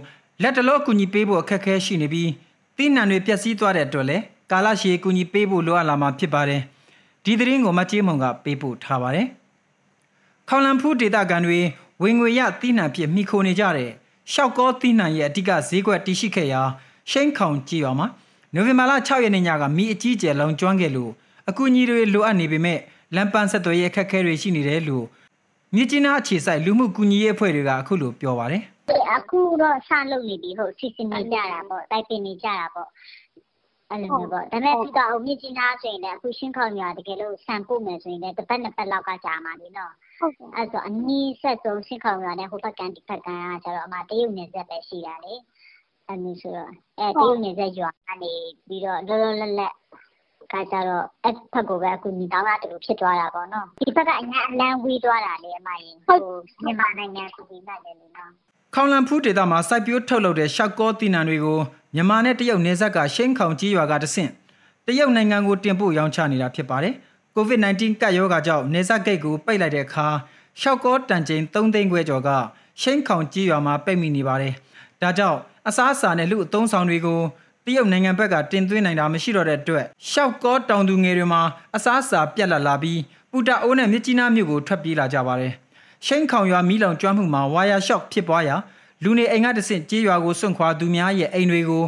လက်တလောကူညီပေးဖို့အခက်အခဲရှိနေပြီးတိနံတွေပျက်စီးသွားတဲ့အတွက်လည်းကာလရှည်ကူညီပေးဖို့လိုအပ်လာမှာဖြစ်ပါတယ်။ဒီသတင်းကိုမကြေးမုံကပေးပို့ထားပါတယ်။ခေါလန်ဖူးဒေတာကန်တွေဝင်ငွေရတိနံဖြစ်မိခိုနေကြတဲ့ရှောက်ကောတိနံရဲ့အဓိကဈေးကွက်တရှိခဲ့ရာရှိန်းခေါင်ကြေးရွာမှာနိုဝင်ဘာလ6ရက်နေ့ညကမီးအကြီးကျယ်လောင်ကျွမ်းခဲ့လို့အကူအညီတွေလိုအပ်နေပေမဲ့ လမ်းပန်းဆက်သွယ်ရေးအခက်အခဲတွေရှိနေတယ်လို့မြစ်ကြီးနားအခြေစိုက်လူမှုကူညီရေးအဖွဲ့တွေကအခုလိုပြောပါတယ်။အခုတော့ဆလုပ်နေပြီဟုတ်စီစဉ်နေကြတာပေါ့တိုက်ပင်နေကြတာပေါ့အဲ့လိုမျိုးပေါ့ဒါပေမဲ့ပြီးတော့မြစ်ကြီးနားဆိုရင်လည်းအခုရှင်းခေါင်ရွာတကယ်လို့ဆန်ပို့မယ်ဆိုရင်လည်းတစ်ပတ်နှစ်ပတ်လောက်ကကြာမှာလीနော်ဟုတ်အဲ့ဆိုအနည်းဆက်ဆုံးရှင်းခေါင်ရွာနဲ့ဟိုဘက်ကန်ဒီဘက်ကန်ကကျတော့အမတရုတ်နယ်စပ်ပဲရှိတာလေအဲ့လိုဆိုတော့အဲတရုတ်နယ်စပ်ရွာကနေပြီးတော့လောလောလတ်လတ် ကကြတော့အဲ့ဖက်ကိုပဲအခုညီတောင်းတာတူဖြစ်သွားတာပေါ့နော်ဒီဘက်ကအညာအလန်းဝေးသွားတာလေအမရင်ဟိုမြန်မာနိုင်ငံပြည်နိုင်တယ်လေနော်ခေါင်လန်ဖူးဒေတာမှာစိုက်ပျိုးထုတ်လုပ်တဲ့ရှောက်ကောတီနံတွေကိုမြန်မာနဲ့တရုတ်နယ်စပ်ကရှိန်ခေါင်ကြီးရွာကတဆင့်တရုတ်နိုင်ငံကိုတင်ပို့ရောင်းချနေတာဖြစ်ပါတယ်။ COVID-19 ကပ်ရောဂါကြောင့်နယ်စပ်ဂိတ်ကိုပိတ်လိုက်တဲ့အခါရှောက်ကောတန်ချိန်3သိန်းခွဲကျော်ကရှိန်ခေါင်ကြီးရွာမှာပိတ်မိနေပါတယ်။ဒါကြောင့်အစားအစာနဲ့လူအသုံးဆောင်တွေကို တရုတ်နိုင်ငံဘက်ကတင်သွင်းနိုင်တာမရှိတော့တဲ့အတွက်ရှောက်ကောတောင်သူငယ်တွေမှာအစားအစာပြတ်လတ်လာပြီးပူတာအိုးနဲ့မြစ်ကြီးနားမြို့ကိုထွက်ပြေးလာကြပါတယ်။ရှိန်ခေါင်ရွာမီးလောင်ကျွမ်းမှုမှာဝါယာရှော့ဖြစ်ပွားရာလူနေအိမ်ကတဆင့်ကြေးရွာကိုစွန့်ခွာသူများရဲ့အိမ်တွေကို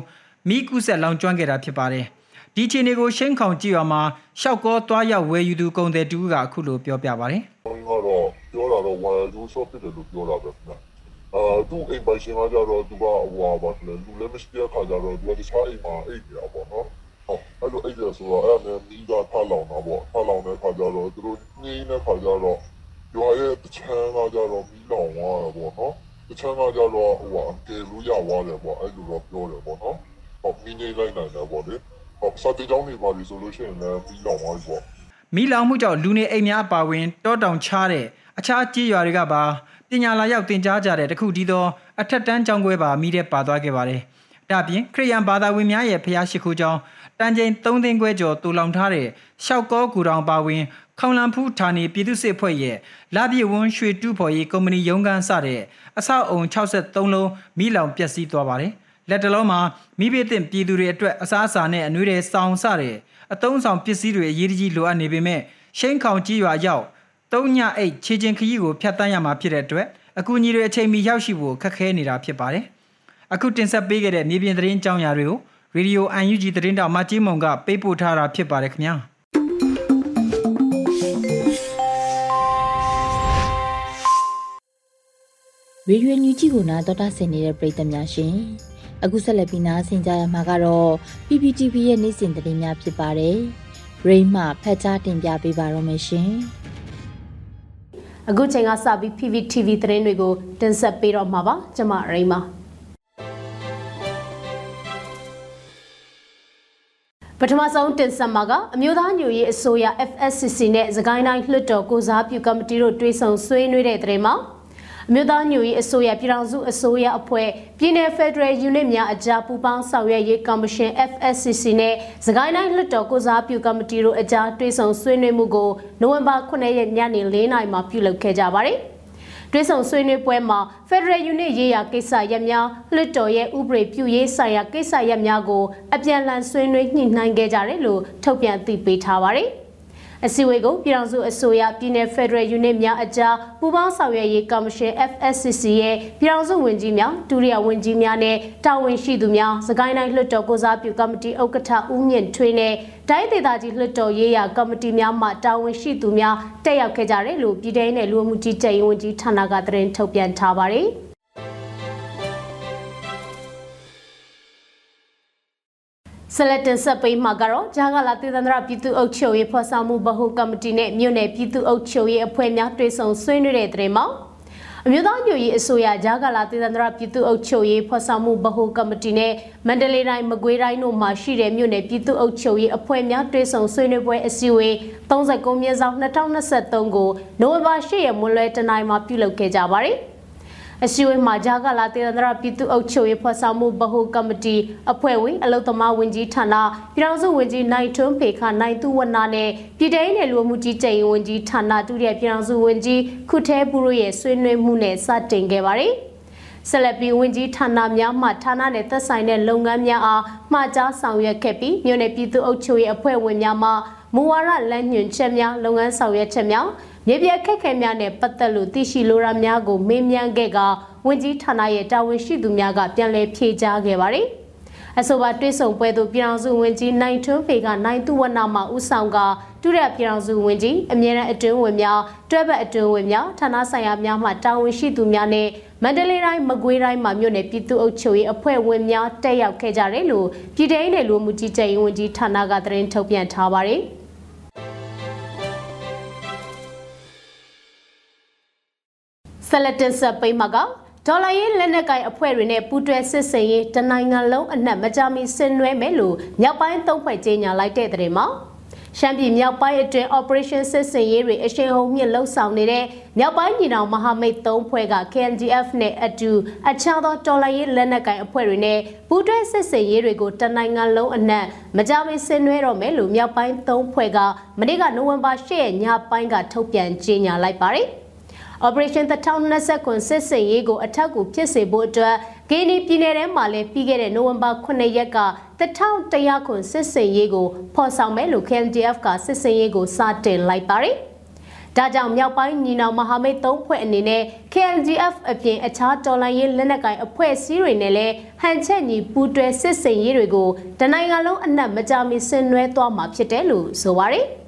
မိကုဆက်လောင်ကျွမ်းခဲ့တာဖြစ်ပါတယ်။ဒီချိန်တွေကိုရှိန်ခေါင်ကြည့်ရမှာရှောက်ကောသွားရောက်ဝယ်ယူသူကုန်တဲ့တူကအခုလိုပြောပြပါတယ်။ကျွန်တော်ကတော့ပြောတာတော့ဝါယူဆော့ဖြစ်တယ်လို့ပြောတာပဲခင်ဗျ။ အာသူ့အိမ်ပိုင်ရှင်ကကြတော့သူကဟိုပါပါလေလူလည်းမရှိတဲ့ခါကျတော့သူကတခြားအိမ်မှာအိတ်နေတာပေါ့နော်။ဟုတ်အဲ့လိုအိတ်ရဆိုတော့အဲ့ဒါနဲ့မိသားထလောင်တာပေါ့။ထလောင်တဲ့ခါကျတော့သူတို့ငင်းတဲ့ခါကျတော့ရွာရဲ့တချမ်းကကြတော့မိလောင်သွားတာပေါ့နော်။တချမ်းကကြတော့ဟိုဟာကယ်လို့ရသွားတယ်ပေါ့အဲ့လိုတော့ပြောတယ်ပေါ့နော်ဟုတ်မီနေလိုက်နိုင်တယ်ပေါ့လေဟုတ်စတဲ့ကြောင်းနေပါလိဆိုလို့ရှိရင်လည်းပြီးလောင်သွားပြီပေါ့မီလောင်မှုကြောင့်လူနေအိမ်များအပါဝင်တောတောင်ချားတဲ့အခြားကြေးရွာတွေကပါ ပညာလာရောက်တင်ကြားကြတဲ့တခုတည်းသောအထက်တန်းကျောင်းခွဲပါမိတဲ့ပါသွားခဲ့ပါတယ်။ဒါပြင်ခရိယန်ဘာသာဝင်များရဲ့ဖျားရှိခိုးကျောင်းတန်ချိန်3သိန်းခွဲကျော်တူလောင်ထားတဲ့ရှောက်ကောကူတောင်ပါဝင်ခေါင်လန်ဖူးဌာနေပြည်သူ့စစ်ဖွဲ့ရဲ့လာပြည့်ဝန်းရွှေတူးဖော်ရေးကုမ္ပဏီရုံးခန်းစတဲ့အဆောက်အုံ63လုံးမိလောင်ပျက်စီးသွားပါတယ်။လက်တလုံးမှာမိဘတင်ပြည်သူတွေအတွက်အစားအစာနဲ့အနွေးတွေစောင်စတဲ့အသုံးဆောင်ပစ္စည်းတွေအရေးကြီးလိုအပ်နေပေမဲ့ရှိန်ခေါင်ကြီးရွာရောက် သုံးညအိတ်ခြေချင်းခရီးကိုဖျက်တမ်းရမှာဖြစ်တဲ့အတွက်အကူအညီတွေအချိန်မီရောက်ရှိဖို့ခက်ခဲနေတာဖြစ်ပါတယ်။အခုတင်ဆက်ပေးခဲ့တဲ့မြေပြင်သတင်းကြောင်းရာတွေကိုရေဒီယို UNG သတင်းတောက်မကြီးမုံကပေးပို့ထားတာဖြစ်ပါတယ်ခင်ဗျာ။ရေရွေညူကြီးကိုနာတော်တာဆင်နေတဲ့ပရိသတ်များရှင်အခုဆက်လက်ပြီးနားဆင်ကြရမှာကတော့ PPTV ရဲ့နေ့စဉ်သတင်းများဖြစ်ပါတယ်ရိမ့်မှဖတ်ကြားတင်ပြပေးပါတော့မယ်ရှင် အခုချိန်ကစပြီး PPTV သတင်းတွေကိုတင်ဆက်ပေးတော့မှာပါကျွန်မရိမ့်ပါပထမဆုံးတင်ဆက်မှာကအမျိုးသားညွရေးအစိုးရ FSCC နဲ့စကိုင်းတိုင်းလွှတ်တော်ကိုစားပြုကော်မတီတို့တွဲဆုံဆွေးနွေးတဲ့တဲ့မှာ အမျိုးသားညွရေးအစိုးရပြည်ထောင်စုအစိုးရအဖွဲ့ပြည်내ဖက်ဒရယ်ယူနစ်များအကြားပူးပေါင်းဆောင်ရွက်ရေးကော်မရှင် FSCC နဲ့စကိုင်းတိုင်းလွှတ်တော်ကိုစားပြုကော်မတီတို့အကြားတွဲဆုံဆွေးနွေးမှုကိုနိုဝင်ဘာ9ရက်ညနေ4:00နာရီမှာပြုလုပ်ခဲ့ကြပါတယ်။တွဲဆုံဆွေးနွေးပွဲမှာ Federal Unit ရေးရာကိစ္စရပ်များလွှတ်တော်ရဲ့ဥပဒေပြုရေးဆိုင်ရာကိစ္စရပ်များကိုအပြန်အလှန်ဆွေးနွေးညှိနှိုင်းခဲ့ကြတယ်လို့ထုတ်ပြန်သိပေးထားပါတယ်။ အစည်းအဝေးကိုပြည်ထောင်စုအစိုးရပြည်내ဖက်ဒရယ်ယူနစ်များအကြားပူးပေါင်းဆောင်ရွက်ရေးကော်မရှင် FSCC ရဲ့ပြည်ထောင်စုဝန်ကြီးများဒုတိယဝန်ကြီးများနဲ့တာဝန်ရှိသူများစကိုင်းတိုင်းလွှတ်တော်ကိုစားပြုကော်မတီဥက္ကဋ္ဌဦးမြင့်ထွေးနဲ့တိုင်းဒေသကြီးလွှတ်တော်ရေးရာကော်မတီများမှတာဝန်ရှိသူများတက်ရောက်ခဲ့ကြတယ်လို့ပြည်ထောင်နဲ့လူမှုကြီးကြပ်ရေးဝန်ကြီးဌာနကသတင်းထုတ်ပြန်ထားပါတယ်။ ဆလက်တင်ဆက်ပိမှာကတော့ဂျာဂလာတည်တန္တရပြည်သူ့အုပ်ချုပ်ရေးဖော်ဆောင်မှုဗဟုကမတီနဲ့မြို့နယ်ပြည်သူ့အုပ်ချုပ်ရေးအဖွဲ့များတွဲဆုံဆွေးနွေးတဲ့တဲ့မှာအမျိုးသားညွရေးအစိုးရဂျာဂလာတည်တန္တရပြည်သူ့အုပ်ချုပ်ရေးဖော်ဆောင်မှုဗဟုကမတီနဲ့မန္တလေးတိုင်းမကွေးတိုင်းတို့မှာရှိတဲ့မြို့နယ်ပြည်သူ့အုပ်ချုပ်ရေးအဖွဲ့များတွဲဆုံဆွေးနွေးပွဲအစည်းအဝေး39မြင်းဆောင်2023ကိုနိုဝင်ဘာ10ရက်မွန်းလွဲတနင်္လာမှာပြုလုပ်ခဲ့ကြပါတယ်။ အစည်းအဝေးမှာဂျာကလာတေန္ဒရာပြည်သူ့အုပ်ချုပ်ရေးဖော်ဆောင်မှုဗဟိုကမတီအဖွဲ့ဝင်အလုသမားဝင်ကြီးဌာနပြည်ထောင်စုဝင်ကြီးနိုင်ထွန်းဖေခနိုင်သူဝနာနဲ့ပြည်ထောင်နယ်လူမှုကြီးကြိမ်ဝင်ကြီးဌာနဒုတိယပြည်ထောင်စုဝင်ကြီးခုထဲပူရိုရဲ့ဆွေးနွေးမှုနဲ့စတင်ခဲ့ပါတယ်ဆက်လက်ပြီးဝင်ကြီးဌာနများမှဌာနနဲ့သက်ဆိုင်တဲ့လုပ်ငန်းများအားမှာကြားဆောင်ရွက်ခဲ့ပြီးမြို့နယ်ပြည်သူ့အုပ်ချုပ်ရေးအဖွဲ့ဝင်များမှမူဝါဒလမ်းညွှန်ချက်များလုပ်ငန်းဆောင်ရွက်ချက်များ မြေပြခက်ခဲများနဲ့ပတ်သက်လို့သိရှိလိုရာများကိုမေးမြန်းခဲ့ကဝန်ကြီးဌာနရဲ့တာဝန်ရှိသူများကပြန်လည်ဖြေကြားခဲ့ပါတယ်။အဆိုပါတွဲဆုံပွဲသို့ပြည်အောင်စုဝန်ကြီးနိုင်ထွန်းဖေကနိုင်သူဝနမှဦးဆောင်ကတူရပြည်အောင်စုဝန်ကြီးအမြဲတမ်းအတွင်းဝင်များတွဲဘက်အတွင်းဝင်များဌာနဆိုင်ရာများမှတာဝန်ရှိသူများနဲ့မန္တလေးတိုင်းမကွေးတိုင်းမှာမြို့နယ်ပြည်သူ့အုပ်ချုပ်ရေးအဖွဲ့ဝင်များတက်ရောက်ခဲ့ကြတယ်လို့ပြည်ထောင်နယ်လူမှုကြီးကြပ်ရေးဝန်ကြီးဌာနကသတင်းထုတ်ပြန်ထားပါတယ်။ ဆက်လက်တင်ဆက်ပိမှာကဒေါ်လာရေးလက်နက်ကိုင်အဖွဲ့တွေနဲ့ပူးတွဲစစ်စင်ရေးတနိုင်ငံလုံးအနှံ့မကြမီဆင်နွှဲမယ်လို့မြောက်ပိုင်းသုံးဖွဲ့ကြေညာလိုက်တဲ့တဲ့မှာရှမ်းပြည်မြောက်ပိုင်းအတွင်း Operation စစ်စင်ရေးတွေအရှိန်ဟုန်မြင့်လှုပ်ဆောင်နေတဲ့မြောက်ပိုင်းညီနောင်မဟာမိတ်၃ဖွဲ့က KNDF နဲ့အတူအခြားသောတော်လှန်ရေးလက်နက်ကိုင်အဖွဲ့တွေနဲ့ပူးတွဲစစ်စင်ရေးတွေကိုတနိုင်ငံလုံးအနှံ့မကြမီဆင်နွှဲတော့မယ်လို့မြောက်ပိုင်း၃ဖွဲ့ကမနေ့ကနိုဝင်ဘာ၈ရက်ညပိုင်းကထုတ်ပြန်ကြေညာလိုက်ပါတယ်။ Operation 2020ခွန်စစ်စင်ရေးကိုအထက်ကိုဖြစ်စေဖို့အတွက်ဂီနီပြည်နယ်ထဲမှာလည်းပြီးခဲ့တဲ့နိုဝင်ဘာ9ရက်က1100ခွန်စစ်စင်ရေးကိုဖော်ဆောင်မယ်လို့ KNDF ကစစ်စင်ရေးကိုစတင်လိုက်ပါတယ်။ဒါကြောင့်မြောက်ပိုင်းညီနောင်မဟာမိတ်၃ဖွဲ့အနေနဲ့ KNDF အပြင်အခြားတော်လှန်ရေးလက်နက်ကိုင်အဖွဲ့အစည်းတွေနဲ့လည်းဟန်ချက်ညီပူးတွဲစစ်စင်ရေးတွေကိုတနိုင်ငံလုံးအနှံ့မကြမီဆင်နွှဲသွားမှာဖြစ်တယ်လို့ဆိုပါတယ်။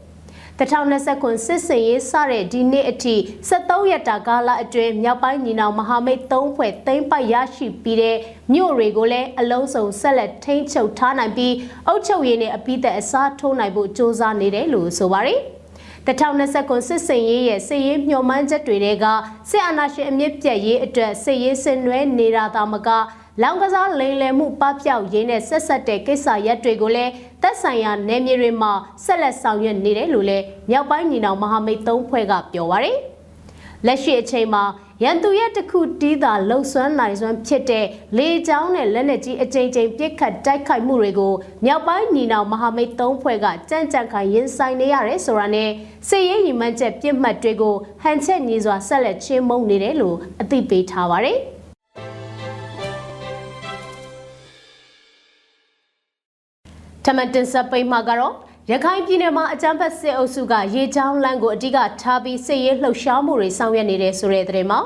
2020ခုစစ်စင်ရေးစတဲ့ဒီနေ့အထိ73ရက်တာကာလအတွင်းမြောက်ပိုင်းညီနောင်မဟာမိတ်၃ဖွဲ့သိမ်းပိုက်ရရှိပြီးတဲ့မြို့တွေကိုလည်းအလုံးစုံဆက်လက်ထိန်းချုပ်ထားနိုင်ပြီးအုပ်ချုပ်ရေးနဲ့အပိသက်အစားထိုးနိုင်ဖို့စ조사နေတယ်လို့ဆိုပါတယ်2020ခုစစ်စင်ရေးရဲ့စစ်ရေးမျှော်မှန်းချက်တွေကစစ်အာဏာရှင်အမြင့်ပြတ်ရေးအတွက်စစ်ရေးဆင်နွှဲနေတာသာမက လောင်ကစားလိမ်လည်မှုပပျောက်ရေးနဲ့ဆက်ဆက်တဲ့ကိစ္စရပ်တွေကိုလည်းသက်ဆိုင်ရာနယ်မြေတွေမှာဆက်လက်ဆောင်ရွက်နေတယ်လို့လည်းမြောက်ပိုင်းညီနောင်မဟာမိတ်သုံးဖွဲ့ကပြောပါရယ်လက်ရှိအချိန်မှာရန်သူရဲ့တခုတီးသာလှုပ်ဆွမ်းနိုင်စွမ်းဖြစ်တဲ့လေကြောင်းနဲ့လက်နက်ကြီးအကြိမ်ကြိမ်ပြစ်ခတ်တိုက်ခိုက်မှုတွေကိုမြောက်ပိုင်းညီနောင်မဟာမိတ်သုံးဖွဲ့ကကြမ်းကြမ်းခိုင်ရင်ဆိုင်နေရတယ်ဆိုတာနဲ့စစ်ရေးရည်မှန်းချက်ပြစ်မှတ်တွေကိုဟန်ချက်ညီစွာဆက်လက်ချင်းမုံနေတယ်လို့အသိပေးထားပါတယ်။ ထမန်တင်ဆက်ပိမှာကတော့ရခိုင်ပြည်နယ်မှာအကြမ်းဖက်စစ်အုပ်စုကရေချောင်းလမ်းကိုအဓိကထားပြီးစစ်ရေးလှုပ်ရှားမှုတွေဆောင်ရွက်နေတဲ့ဆိုတဲ့သတင်းမှာ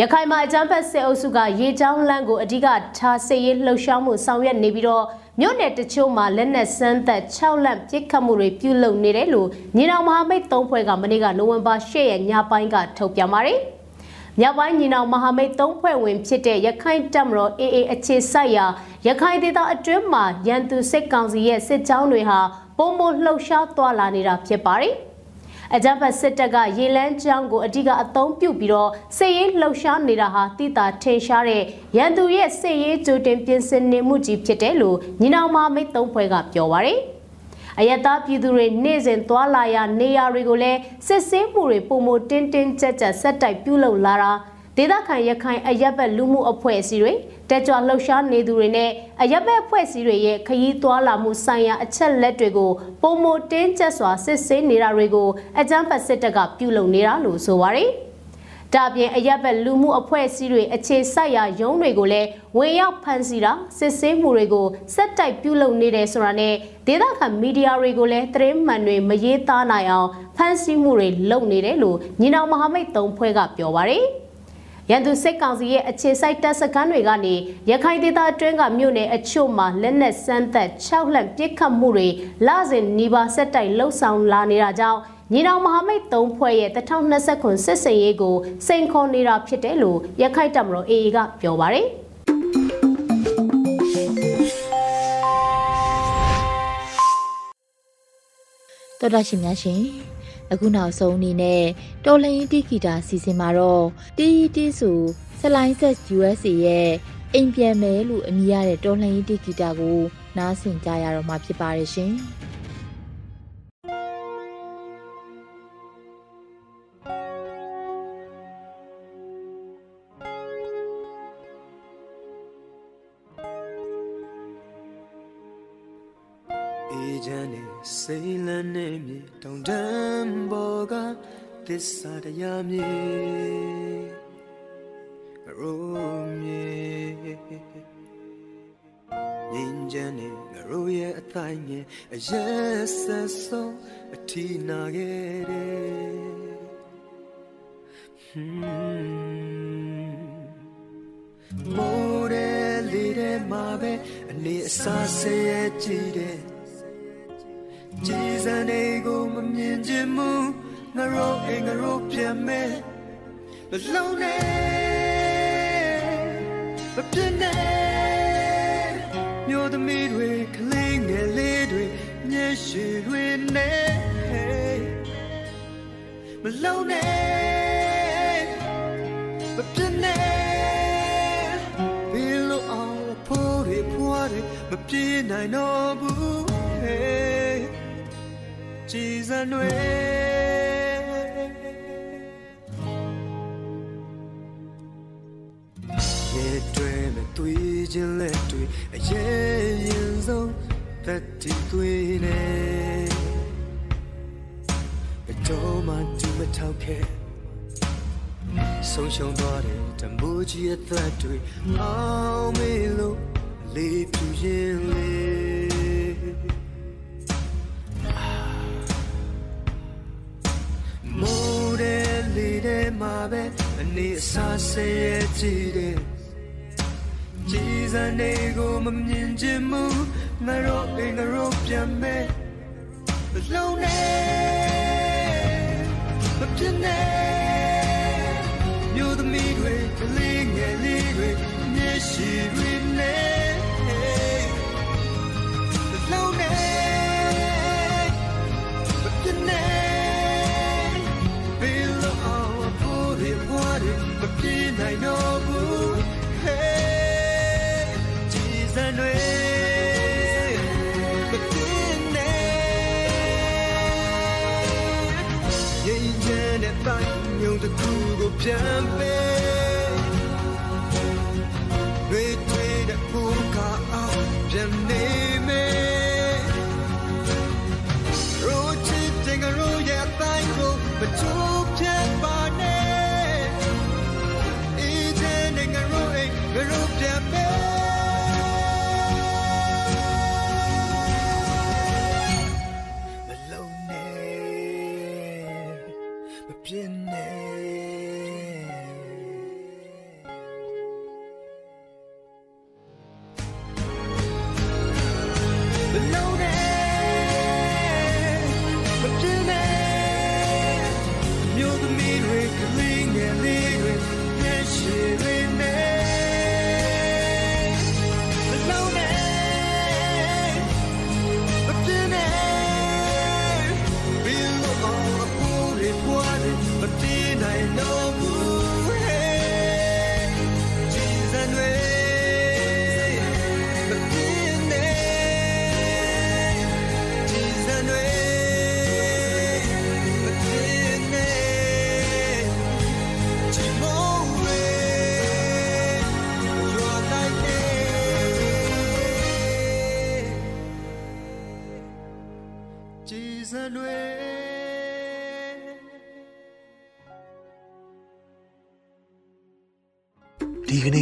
ရခိုင်မှာအကြမ်းဖက်စစ်အုပ်စုကရေချောင်းလမ်းကိုအဓိကထားစစ်ရေးလှုပ်ရှားမှုဆောင်ရွက်နေပြီးတော့မြို့နယ်တချို့မှာလက်နက်စမ်းသက်6လန့်ပစ်ခတ်မှုတွေပြုလုပ်နေတယ်လို့ညီနောင်မဟာမိတ်၃ဖွဲ့ကမနေ့ကနိုဝင်ဘာ၈ရက်ညပိုင်းကထုတ်ပြန်ပါတယ်။ မြောက်ပိုင်းညီနောင်မဟာမိတ်၃ဖွဲ့ဝင်ဖြစ်တဲ့ရခိုင်တပ်မတော် AA အခြေစိုက်ရာရခိုင်ဒေသအတွင်းမှာရန်သူစစ်ကောင်စီရဲ့စစ်ကြောင်းတွေဟာပုံမလှုပ်ရှားသွားလာနေတာဖြစ်ပါတယ်။အကြမ်းဖက်စစ်တပ်ကရေလန်းကျောင်းကိုအဓိကအသုံးပြုပြီးတော့စစ်ရေးလှုပ်ရှားနေတာဟာတိတာထင်ရှားတဲ့ရန်သူရဲ့စစ်ရေးကြိုတင်ပြင်ဆင်နေမှုကြီးဖြစ်တယ်လို့ညီနောင်မဟာမိတ်၃ဖွဲ့ကပြောပါရယ်။ အယက်သားပြည်သူတွေနေ့စဉ်သွားလာရနေရာတွေကိုလည်းစစ်ဆေးမှုတွေပုံမတင်းတင်းကြပ်ကြပ်ဆက်တိုက်ပြုလုပ်လာတာဒေသခံရခိုင်အရက်ဘက်လူမှုအဖွဲ့အစည်းတွေတက်ကြွလှုပ်ရှားနေသူတွေနဲ့အရက်ဘက်အဖွဲ့အစည်းတွေရဲ့ခရီးသွားလာမှုဆိုင်ရာအချက်လက်တွေကိုပုံမတင်းကျပ်စွာစစ်ဆေးနေတာတွေကိုအကြမ်းဖက်စစ်တပ်ကပြုလုပ်နေတာလို့ဆိုပါရယ် ဒါပြင်အရက်ဘက်လူမှုအဖွဲ့အစည်းတွေအခြေစိုက်ရာရုံးတွေကိုလည်းဝင်ရောက်ဖန်ဆီးတာစစ်ဆေးမှုတွေကိုစက်တိုက်ပြုလုပ်နေတယ်ဆိုတာနဲ့ဒေသခံမီဒီယာတွေကိုလည်းသတင်းမှန်တွေမရေးသားနိုင်အောင်ဖန်ဆီးမှုတွေလုပ်နေတယ်လို့ညီနောင်မဟာမိတ်သုံးဖွဲ့ကပြောပါရယ်ရန်သူစိတ်ကောင်စီရဲ့အခြေစိုက်တပ်စခန်းတွေကနေရခိုင်ဒေသအတွင်းကမြို့နယ်အချို့မှာလက်နက်စမ်းသက်6လှန့်ပစ်ခတ်မှုတွေလစဉ်နီးပါးဆက်တိုက်လှုပ်ဆောင်လာနေတာကြောင့် ညီတော်မဟာမိတ်၃ဖွဲ့ရဲ့2029စစ်စင်ရေးကိုစိန်ခေါ်နေတာဖြစ်တယ်လို့ရခိုင်တပ်မတော် AA ကပြောပါတယ်။တော်တော်ရှင်များရှင်အခုနောက်ဆုံးအနေနဲ့တော်လရင်တီဂီတာစီစဉ်မှာတော့တီတီဆိုဆလိုင်းဆက် USA ရဲ့အိမ်ပြန်မယ်လို့အမည်ရတဲ့တော်လရင်တီဂီတာကိုနားဆင်ကြရတော့မှာဖြစ်ပါတယ်ရှင်။ စိတ်လန်းနဲ့မြေတောင်တန်းပေါ်ကသစ္စာတရားမြေရိုးမြေငင်းချမ်းနဲ့ငရိုးရဲ့အတိုင်းငယ်အရက်ဆက်ဆုံးအထီနာခဲ့တယ်မိုးတဲ့လေးတဲ့မှာပဲအနေအစားဆဲရဲ့ကြည့်တဲ့ ကြည်စံတွေကိုမမြင်ချင်မှုငါတို့အိမ်ငါတို့ပြန်မဲ့နှလုံးနဲ့မပြတ်နဲ့မြို့သမီးတွေကလေးငယ်လေးတွေမျက်ရှိတွေနဲ့မလုံးနဲ့မပြတ်နဲ့ဘယ်လိုအောင်ဖို့တွေဖွားတွေမပြေနိုင်တော့ဘူးကြ ည်စံတွေရေတွေမတွေ့ခြင်းလက်တွေအရေးရင်ဆုံးသက်တည်သွေးနေဘယ်တော့မှဒီမထောက်ခဲ့ဆုံးရှုံးသွားတဲ့တမိုးကြီးရဲ့သက်တွေအောင်မေလို့လေးပြူရင်လေး မှာပဲအနေအစားဆဲရဲ့ကြည့်တယ်ကြည်စံနေကိုမမြင်ချင်မှုငါတို့အိမ်ငါတို့ပြန်မဲ့လုံးနဲ့မပြင်းနဲ့မြို့သမီးတွေကလေးငယ်လေးတွေမျက်ရှိတွေနဲ့ ဒီကနေ့